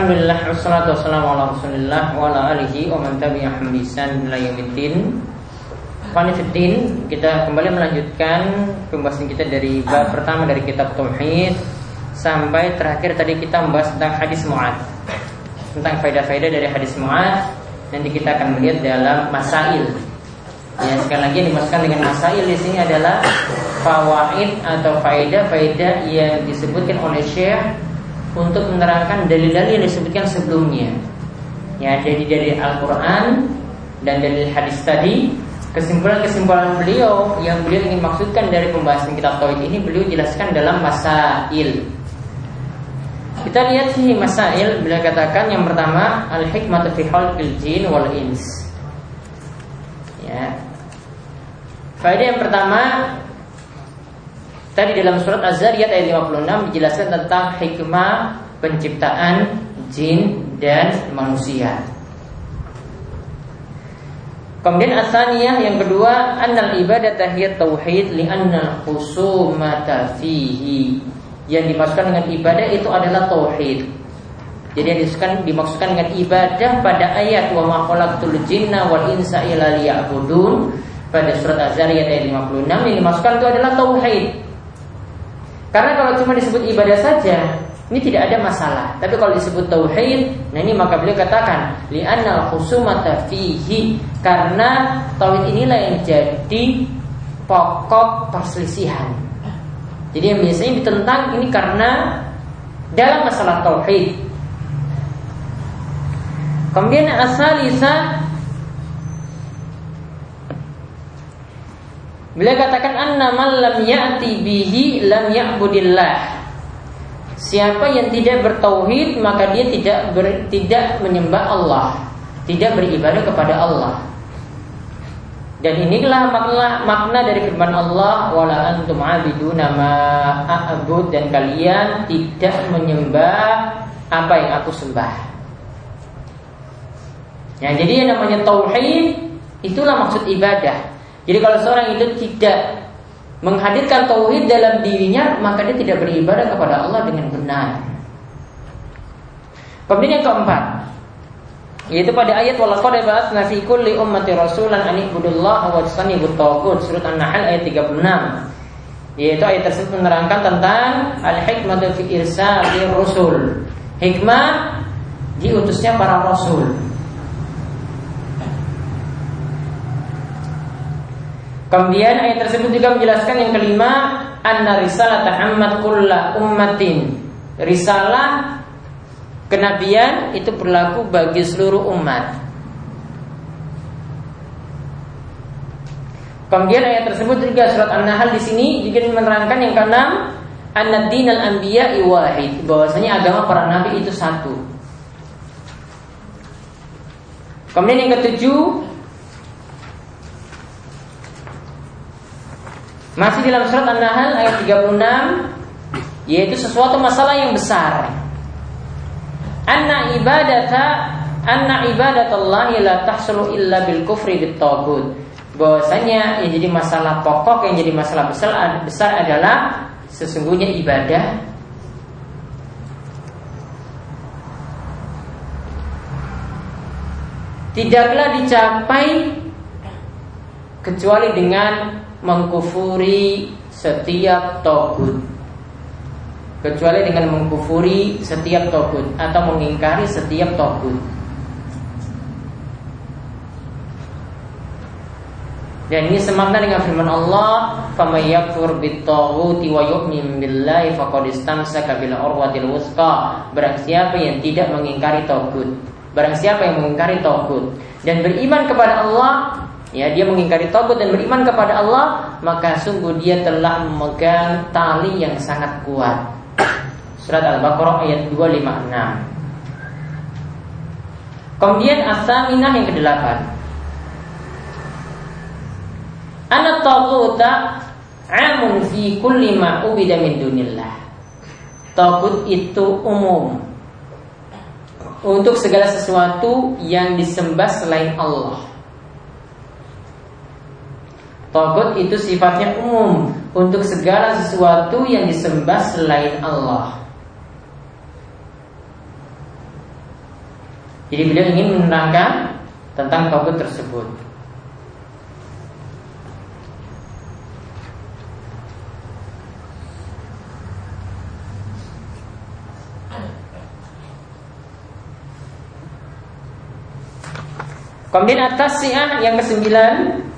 Alhamdulillah wassalatu wassalamu ala Rasulillah wa ala alihi wa man tabi'ahum bi ihsan ila kita kembali melanjutkan pembahasan kita dari bab pertama dari kitab tauhid sampai terakhir tadi kita membahas tentang hadis Mu'ad. Tentang faedah-faedah dari hadis Mu'ad nanti kita akan melihat dalam masail. Ya, sekali lagi dimasukkan dengan masail di sini adalah fawaid atau faedah-faedah yang disebutkan oleh Syekh untuk menerangkan dalil-dalil yang disebutkan sebelumnya. Ya, jadi dari Al-Qur'an dan dari hadis tadi, kesimpulan-kesimpulan beliau yang beliau ingin maksudkan dari pembahasan kitab tauhid ini beliau jelaskan dalam masail. Kita lihat sini masail beliau katakan yang pertama al-hikmatu fi khalqil jin wal ins. Ya. Faedah yang pertama Tadi dalam surat Az-Zariyat ayat 56 dijelaskan tentang hikmah penciptaan jin dan manusia. Kemudian asaniyah yang kedua annal ibadah tahiyat tauhid li annal khusumata fihi. Yang dimaksudkan dengan ibadah itu adalah tauhid. Jadi yang dimaksudkan, dimaksudkan dengan ibadah pada ayat wa ma khalaqtul jinna wal insa illa liya'budun pada surat Az-Zariyat ayat 56 yang dimaksudkan itu adalah tauhid. Karena kalau cuma disebut ibadah saja, ini tidak ada masalah. Tapi kalau disebut tauhid, nah ini maka beliau katakan li'annal khusumata fihi karena tauhid inilah yang jadi pokok perselisihan. Jadi yang biasanya ditentang ini karena dalam masalah tauhid. Kemudian asalisa Beliau katakan anna man lam ya'ti bihi lam ya'budillah. Siapa yang tidak bertauhid maka dia tidak ber, tidak menyembah Allah, tidak beribadah kepada Allah. Dan inilah makna makna dari firman Allah wala antum abiduna ma a'bud dan kalian tidak menyembah apa yang aku sembah. Ya, jadi yang namanya tauhid itulah maksud ibadah. Jadi kalau seorang itu tidak menghadirkan tauhid dalam dirinya, maka dia tidak beribadah kepada Allah dengan benar. Kemudian yang keempat, yaitu pada ayat walaqad ba'atsna fi kulli ummati rasulan an ibudullaha wa tajtanibut taghut surat An-Nahl ayat 36. Yaitu ayat tersebut menerangkan tentang al-hikmatu fi irsalir rusul. Hikmah diutusnya para rasul. Kemudian ayat tersebut juga menjelaskan yang kelima anna risalah Muhammad kulla ummatin. Risalah kenabian itu berlaku bagi seluruh umat. Kemudian ayat tersebut juga surat An-Nahl di sini juga menerangkan yang keenam anna dinal anbiya wahid bahwasanya agama para nabi itu satu. Kemudian yang ketujuh Masih dalam surat An-Nahl ayat 36 yaitu sesuatu masalah yang besar. Anna ibadata anna ibadatallahi la tahsulu illa bil kufri bit. Bahwasanya yang jadi masalah pokok yang jadi masalah besar besar adalah sesungguhnya ibadah tidaklah dicapai kecuali dengan mengkufuri setiap togut. Kecuali dengan mengkufuri setiap togut atau mengingkari setiap togut. Dan ini semakna dengan firman Allah, "Faman yakfur bit-taghuti wa yu'min billahi faqad istamsaka bil urwatil wusqa." Barang siapa yang tidak mengingkari togut. Barang siapa yang mengingkari togut dan beriman kepada Allah, ya dia mengingkari taubat dan beriman kepada Allah maka sungguh dia telah memegang tali yang sangat kuat. Surat al-baqarah ayat 256 kemudian asaminah yang kedelapan anak taquta amun fi kulli ma ubida min dunillah. Tagut itu umum. Untuk segala sesuatu yang disembah selain Allah Togut itu sifatnya umum untuk segala sesuatu yang disembah selain Allah. Jadi beliau ingin menerangkan tentang togut tersebut. Kemudian atas siah yang kesembilan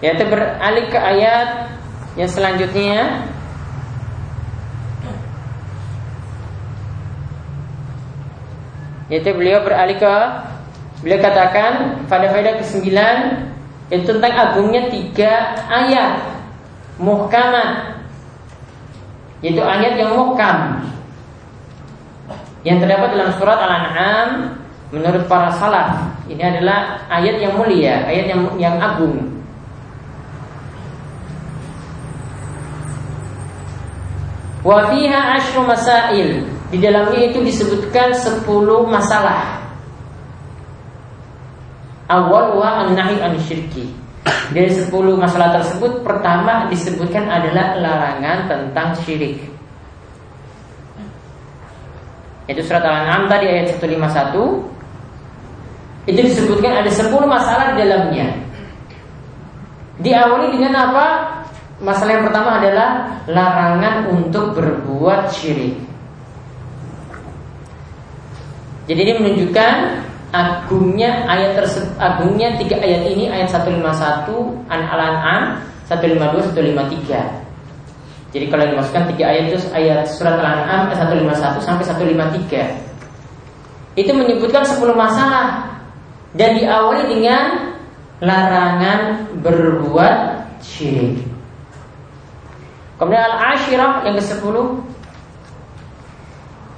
yaitu beralih ke ayat yang selanjutnya. Yaitu beliau beralih ke beliau katakan pada faedah ke-9 itu tentang agungnya tiga ayat. Muhkamat yaitu ayat yang muhkam. Yang terdapat dalam surat Al-An'am menurut para salaf ini adalah ayat yang mulia, ayat yang yang agung. Wa fiha masail. Di dalamnya itu disebutkan 10 masalah. Awal wa an-nahi an syirki. Dari 10 masalah tersebut pertama disebutkan adalah larangan tentang syirik. Itu surat Al-An'am tadi ayat 151 itu disebutkan ada 10 masalah di dalamnya. Diawali dengan apa? Masalah yang pertama adalah larangan untuk berbuat syirik. Jadi ini menunjukkan agungnya ayat tersebut agungnya tiga ayat ini ayat 151 an al-an'am 152 153. Jadi kalau dimasukkan tiga ayat itu ayat surat al-an'am 151 sampai 153. Itu menyebutkan 10 masalah dan diawali dengan larangan berbuat syirik. Kemudian al-ashirah yang ke-10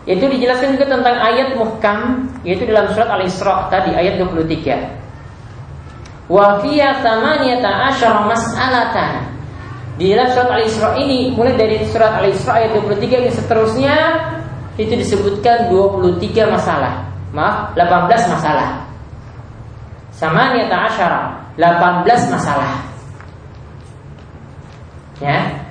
itu dijelaskan juga tentang ayat muhkam yaitu dalam surat Al-Isra tadi ayat 23. Wa fiya thamaniyata asyara mas'alatan. Di dalam surat Al-Isra ini mulai dari surat Al-Isra ayat 23 yang seterusnya itu disebutkan 23 masalah. Maaf, 18 masalah. Samaniyata asyara 18 masalah Ya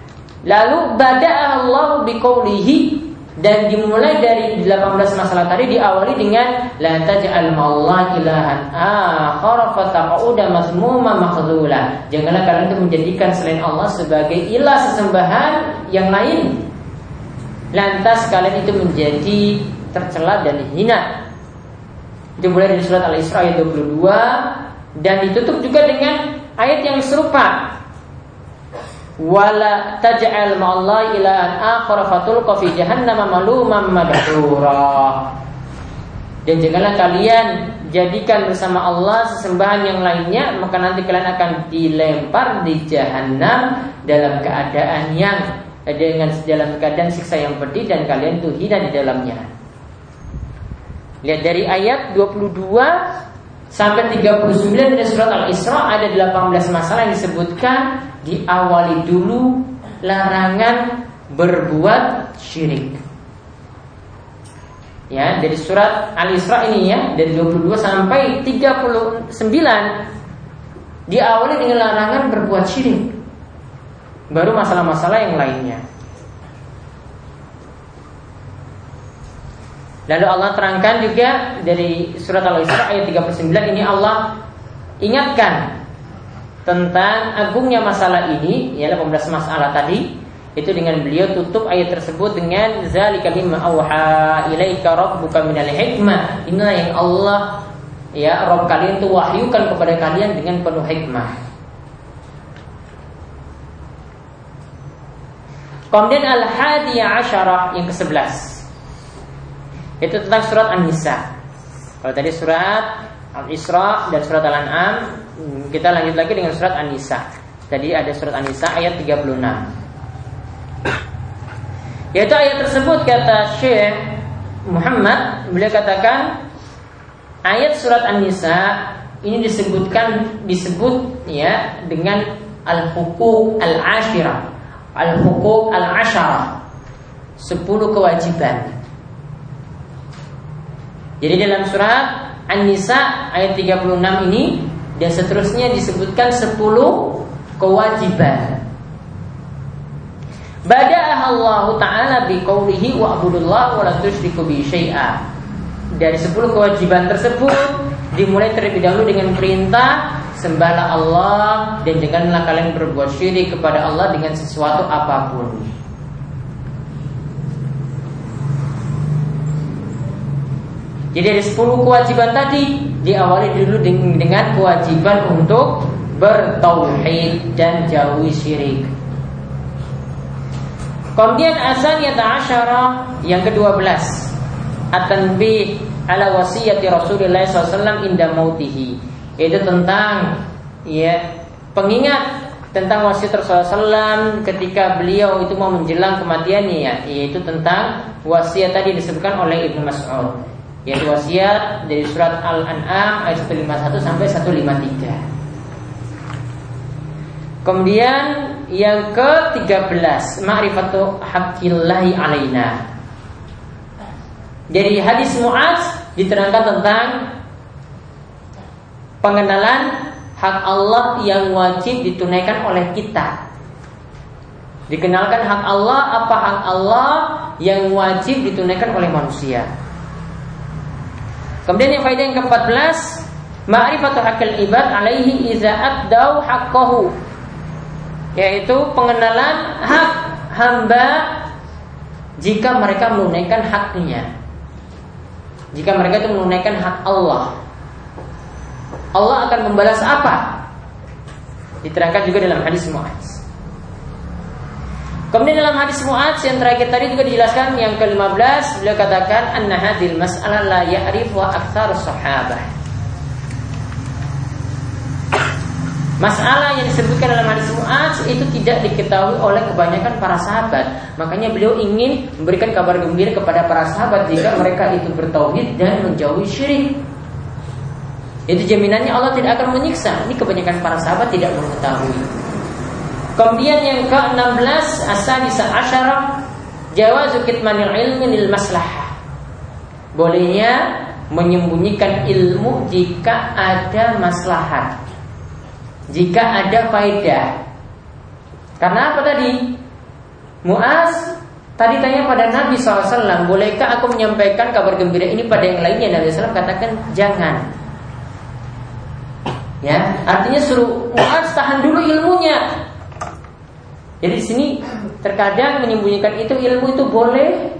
Lalu bada'a Allah biqaulihi dan dimulai dari 18 masalah tadi diawali dengan la taj'al ma'allah ilahan akhar fataqauda mazmuma makhdhula. Janganlah kalian itu menjadikan selain Allah sebagai ilah sesembahan yang lain. Lantas kalian itu menjadi tercela dan hina. Dimulai dari surat Al-Isra ayat 22 dan ditutup juga dengan ayat yang serupa. Wala taj'al ma'allahi ilahan akhar fatulqa fi jahannam maluman madhura. Dan janganlah kalian jadikan bersama Allah sesembahan yang lainnya maka nanti kalian akan dilempar di jahanam dalam keadaan yang dengan dalam keadaan siksa yang pedih dan kalian tuh hina di dalamnya. Lihat dari ayat 22 sampai 39 dari surat Al-Isra ada 18 masalah yang disebutkan diawali dulu larangan berbuat syirik. Ya, dari surat Al-Isra ini ya, dari 22 sampai 39 diawali dengan larangan berbuat syirik. Baru masalah-masalah yang lainnya. Lalu Allah terangkan juga dari surat Al-Isra ayat 39 ini Allah ingatkan tentang agungnya masalah ini ya 18 masalah tadi. Itu dengan beliau tutup ayat tersebut dengan zalika mimma auha ilaika rabbuka minal hikmah. Inilah yang Allah ya Rabb kalian itu wahyukan kepada kalian dengan penuh hikmah. Kemudian al-hadiyah asyarah yang ke-11 itu tentang surat An-Nisa. Kalau tadi surat Al-Isra dan surat Al-An'am, kita lanjut lagi dengan surat An-Nisa. Tadi ada surat An-Nisa ayat 36. Yaitu ayat tersebut kata Syekh Muhammad beliau katakan ayat surat An-Nisa ini disebutkan disebut ya dengan al-huquq al-ashirah. Al-huquq al-ashara. Sepuluh kewajiban jadi dalam surat An-Nisa ayat 36 ini dan seterusnya disebutkan 10 kewajiban. Bada'ah Allah Ta'ala biqaulihi wa abudullah wa la tusyriku bi syai'a. dari 10 kewajiban tersebut dimulai terlebih dahulu dengan perintah sembahlah Allah dan janganlah kalian berbuat syirik kepada Allah dengan sesuatu apa pun. Jadi ada 10 kewajiban tadi diawali dulu dengan kewajiban untuk bertauhid dan jauhi syirik. Kemudian yang asyara yang ke-12 At-tanbih ala wasiyati Rasulullah SAW inda mautihi. Yaitu tentang ya pengingat tentang wasiat Rasulullah SAW ketika beliau itu mau menjelang kematiannya ya yaitu tentang wasiat tadi disebutkan oleh Ibnu Mas'ud yaitu wasiat dari surat Al-An'am ayat 151 sampai 153. Kemudian yang ke-13 ma'rifatu haqqillahi alaina. Dari hadis Mu'adz diterangkan tentang pengenalan hak Allah yang wajib ditunaikan oleh kita. Dikenalkan hak Allah apa hak Allah yang wajib ditunaikan oleh manusia. Kemudian yang faedah yang ke-14 Ma'rifatu hakil ibad alaihi iza addau haqqahu. Yaitu pengenalan hak hamba Jika mereka menunaikan haknya. Jika mereka itu menunaikan hak Allah. Allah akan membalas apa? Diterangkan juga dalam hadis Mu'adz Kemudian dalam hadis Mu'adz yang terakhir tadi juga dijelaskan yang ke-15 beliau katakan anna hadil mas'alah la wa aktsar sahabah. Masalah yang disebutkan dalam hadis Mu'adz itu tidak diketahui oleh kebanyakan para sahabat. Makanya beliau ingin memberikan kabar gembira kepada para sahabat jika mereka itu bertauhid dan menjauhi syirik. Itu jaminannya Allah tidak akan menyiksa. Ini kebanyakan para sahabat tidak mengetahui. Kemudian yang ke-16 Asadisa asyara Jawazu kitmanil ilmi lil maslahah. Bolehnya menyembunyikan ilmu jika ada maslahat Jika ada faedah. Karena apa tadi? Muaz tadi tanya pada Nabi SAW Bolehkah aku menyampaikan kabar gembira ini pada yang lainnya? Nabi SAW katakan jangan. Ya, artinya suruh Muaz tahan dulu ilmunya jadi di sini terkadang menyembunyikan itu ilmu itu boleh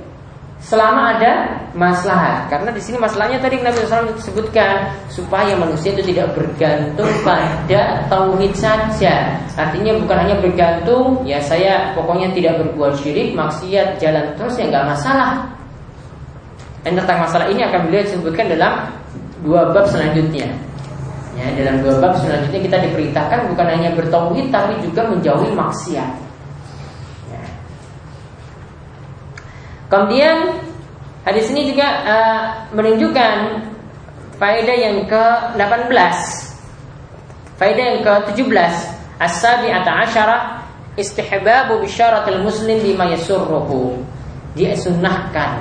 selama ada masalah. Karena di sini masalahnya tadi Nabi SAW sebutkan supaya manusia itu tidak bergantung pada tauhid saja. Artinya bukan hanya bergantung, ya saya pokoknya tidak berbuat syirik, maksiat jalan terus ya nggak masalah. Dan tentang masalah ini akan beliau sebutkan dalam dua bab selanjutnya. Ya, dalam dua bab selanjutnya kita diperintahkan bukan hanya bertauhid tapi juga menjauhi maksiat. Kemudian hadis ini juga uh, menunjukkan faedah yang ke-18. Faedah yang ke-17, as-sabi'ata asyara istihbabu bisyaratil muslim bima yasurruhu. Dia sunnahkan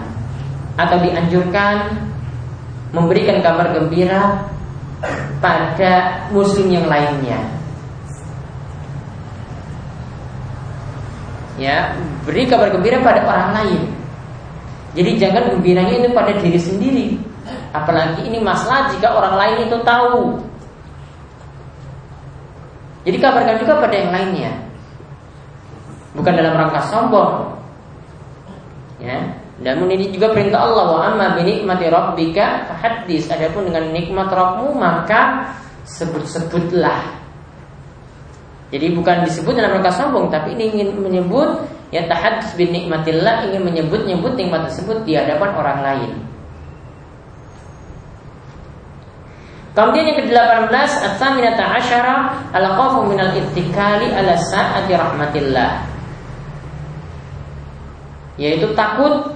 atau dianjurkan memberikan kabar gembira pada muslim yang lainnya. Ya, beri kabar gembira pada orang lain. Jadi jangan gembiranya itu pada diri sendiri. Apalagi ini masalah jika orang lain itu tahu. Jadi kabarkan juga pada yang lainnya. Bukan dalam rangka sombong. Ya. Namun ini juga perintah Allah wa amma bi nikmati rabbika fahaddis. Adapun dengan nikmat Rabbmu maka sebut-sebutlah. Jadi bukan disebut dalam rangka sombong tapi ini ingin menyebut Ya tahadus bin nikmatillah ingin menyebut-nyebut nikmat tersebut di hadapan orang lain. Kemudian yang ke-18 At-Thaminata Asyara Al-Qafu minal ittikali ala sa'ati rahmatillah Yaitu takut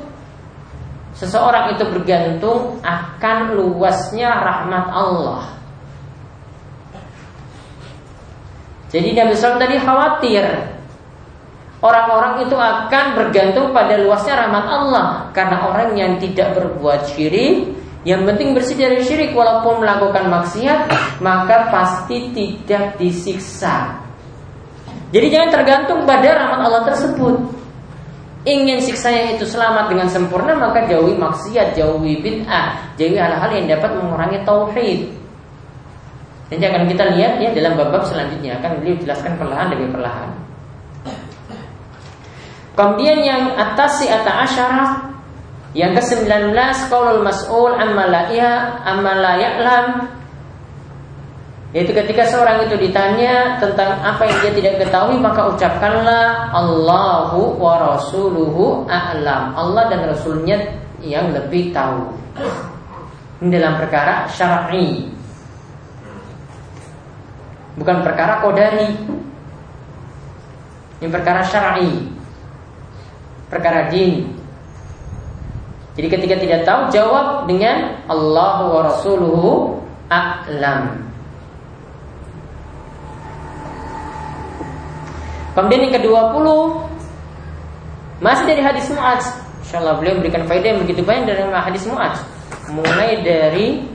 Seseorang itu bergantung akan luasnya rahmat Allah Jadi Nabi SAW tadi khawatir orang-orang itu akan bergantung pada luasnya rahmat Allah karena orang yang tidak berbuat syirik yang penting bersih dari syirik walaupun melakukan maksiat maka pasti tidak disiksa. Jadi jangan tergantung pada rahmat Allah tersebut. ingin siksanya itu selamat dengan sempurna maka jauhi maksiat, jauhi bid'ah, jauhi hal-hal yang dapat mengurangi tauhid. Nanti akan kita lihat ya dalam bab-bab selanjutnya akan beliau jelaskan perlahan demi perlahan. Kemudian yang atas si ata asyarah yang ke-19 qaulul mas'ul amma la ya ya'lam yaitu ketika seorang itu ditanya tentang apa yang dia tidak ketahui maka ucapkanlah Allahu wa rasuluhu a'lam. Allah dan rasulnya yang lebih tahu. Ini dalam perkara syar'i. Bukan perkara kodari. Ini perkara syar'i. Perkara din. Jadi ketika tidak tahu jawab dengan Allahu wa rasuluhu a'lam. Kemudian yang ke-20 masih dari hadis Mu'adz. Insyaallah beliau memberikan faedah yang begitu banyak dari hadis Mu'adz. Mulai dari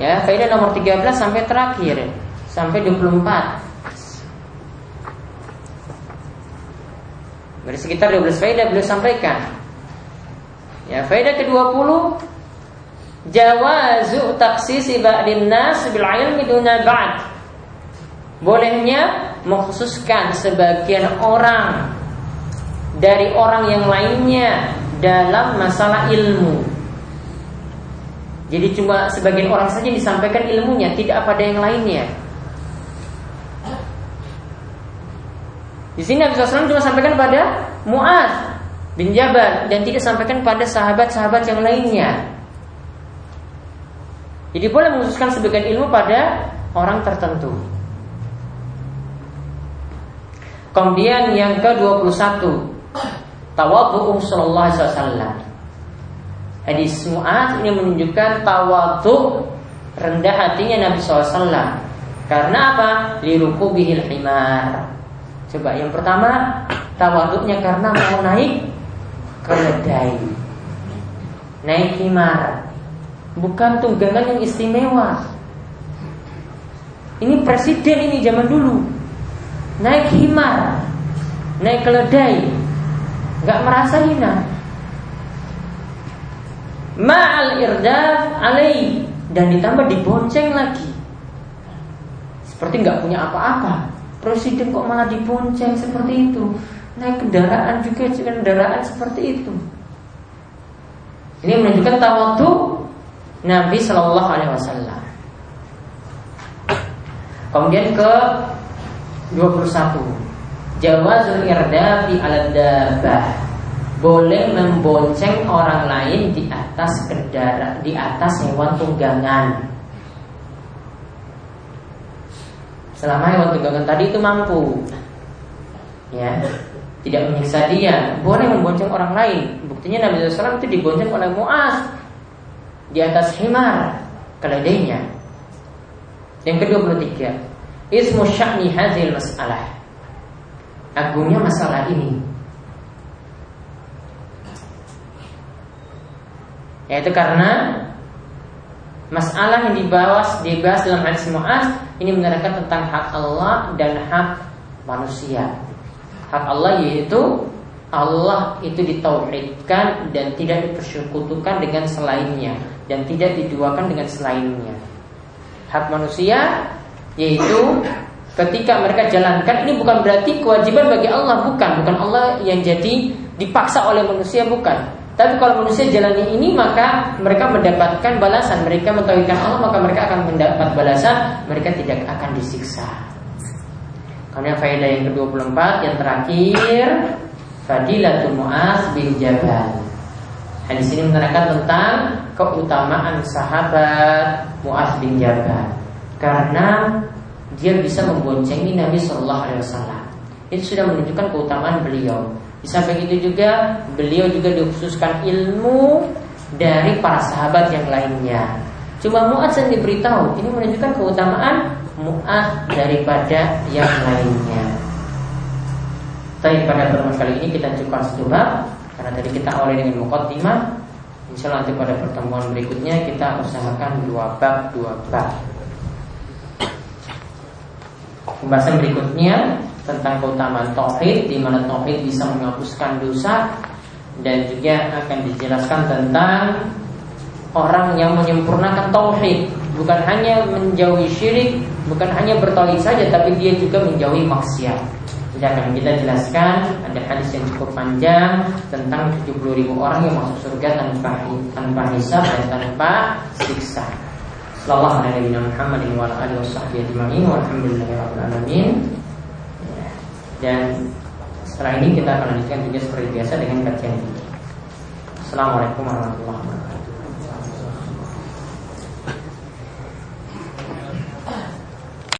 ya faedah nomor 13 sampai terakhir sampai 24. Dari sekitar 12 faedah beliau sampaikan. Ya, faedah ke-20 jawazu taksisi ba'din nas bil ilmi duna ba'd. Bolehnya mengkhususkan sebagian orang dari orang yang lainnya dalam masalah ilmu. Jadi cuma sebagian orang saja disampaikan ilmunya, tidak pada yang lainnya. Di sini Nabi SAW cuma sampaikan pada Muaz bin Jabal dan tidak sampaikan pada sahabat-sahabat yang lainnya. Jadi boleh mengkhususkan sebagian ilmu pada orang tertentu. Kemudian yang ke-21 Tawadhu sallallahu alaihi wasallam. Hadis Mu'ad ini menunjukkan tawadhu rendah hatinya Nabi SAW. Karena apa? Liruku bihil himar. Coba yang pertama tawaduknya karena mau naik keledai. Naik himar. Bukan tunggangan yang istimewa. Ini presiden ini zaman dulu naik himar, naik keledai, nggak merasa hina. Ma'al irdaf alai dan ditambah dibonceng lagi. Seperti nggak punya apa-apa. Presiden kok malah dibonceng seperti itu. Naik kendaraan juga kendaraan seperti itu. Ini menunjukkan tawadu Nabi Shallallahu Alaihi Wasallam. Kemudian ke 21 Jawazul irdafi ala dabah boleh membonceng orang lain di atas kendaraan di atas hewan tunggangan. Selama hewan tunggangan tadi itu mampu, ya, tidak menyiksa dia, boleh membonceng orang lain. Buktinya Nabi SAW itu dibonceng oleh Muaz di atas himar keledainya. Yang kedua puluh tiga, Ismu sya'ni hadhil masalah. Agungnya masalah ini. Yaitu karena Masalah yang dibahas, dibahas dalam hadis Mu'az Ini menerangkan tentang hak Allah dan hak manusia. Hak Allah yaitu Allah itu ditauhidkan dan tidak dipersekutukan dengan selainnya dan tidak diduakan dengan selainnya. Hak manusia yaitu ketika mereka jalankan ini bukan berarti kewajiban bagi Allah bukan. Bukan Allah yang jadi dipaksa oleh manusia bukan tapi kalau manusia jalani ini maka mereka mendapatkan balasan. Mereka mengetahuikan Allah maka mereka akan mendapat balasan. Mereka tidak akan disiksa. Kemudian faedah yang ke-24 yang terakhir Fadilatul Mu'az bin Jabal. Hadis ini menerangkan tentang keutamaan sahabat Mu'az bin Jabal. Karena dia bisa memboncengi Nabi Shallallahu Alaihi Wasallam. Itu sudah menunjukkan keutamaan beliau. Di samping itu juga beliau juga dikhususkan ilmu dari para sahabat yang lainnya. Cuma Mu'ad yang diberitahu ini menunjukkan keutamaan Mu'ad daripada yang lainnya. Tapi pada pertemuan kali ini kita cukupkan satu karena tadi kita awali dengan mukaddimah. Insya Allah nanti pada pertemuan berikutnya kita usahakan dua bab dua bab. Pembahasan berikutnya tentang keutamaan tauhid di mana tauhid bisa menghapuskan dosa dan juga akan dijelaskan tentang orang yang menyempurnakan tauhid bukan hanya menjauhi syirik bukan hanya bertauhid saja tapi dia juga menjauhi maksiat tidak akan kita jelaskan ada hadis yang cukup panjang tentang 70 ribu orang yang masuk surga tanpa tanpa hisab dan tanpa siksa. Sallallahu alaihi Muhammad wa alihi washabbihi ajma'in walhamdulillahi alamin. Dan setelah ini kita akan lanjutkan juga seperti biasa dengan kajian ini. Assalamualaikum warahmatullahi wabarakatuh.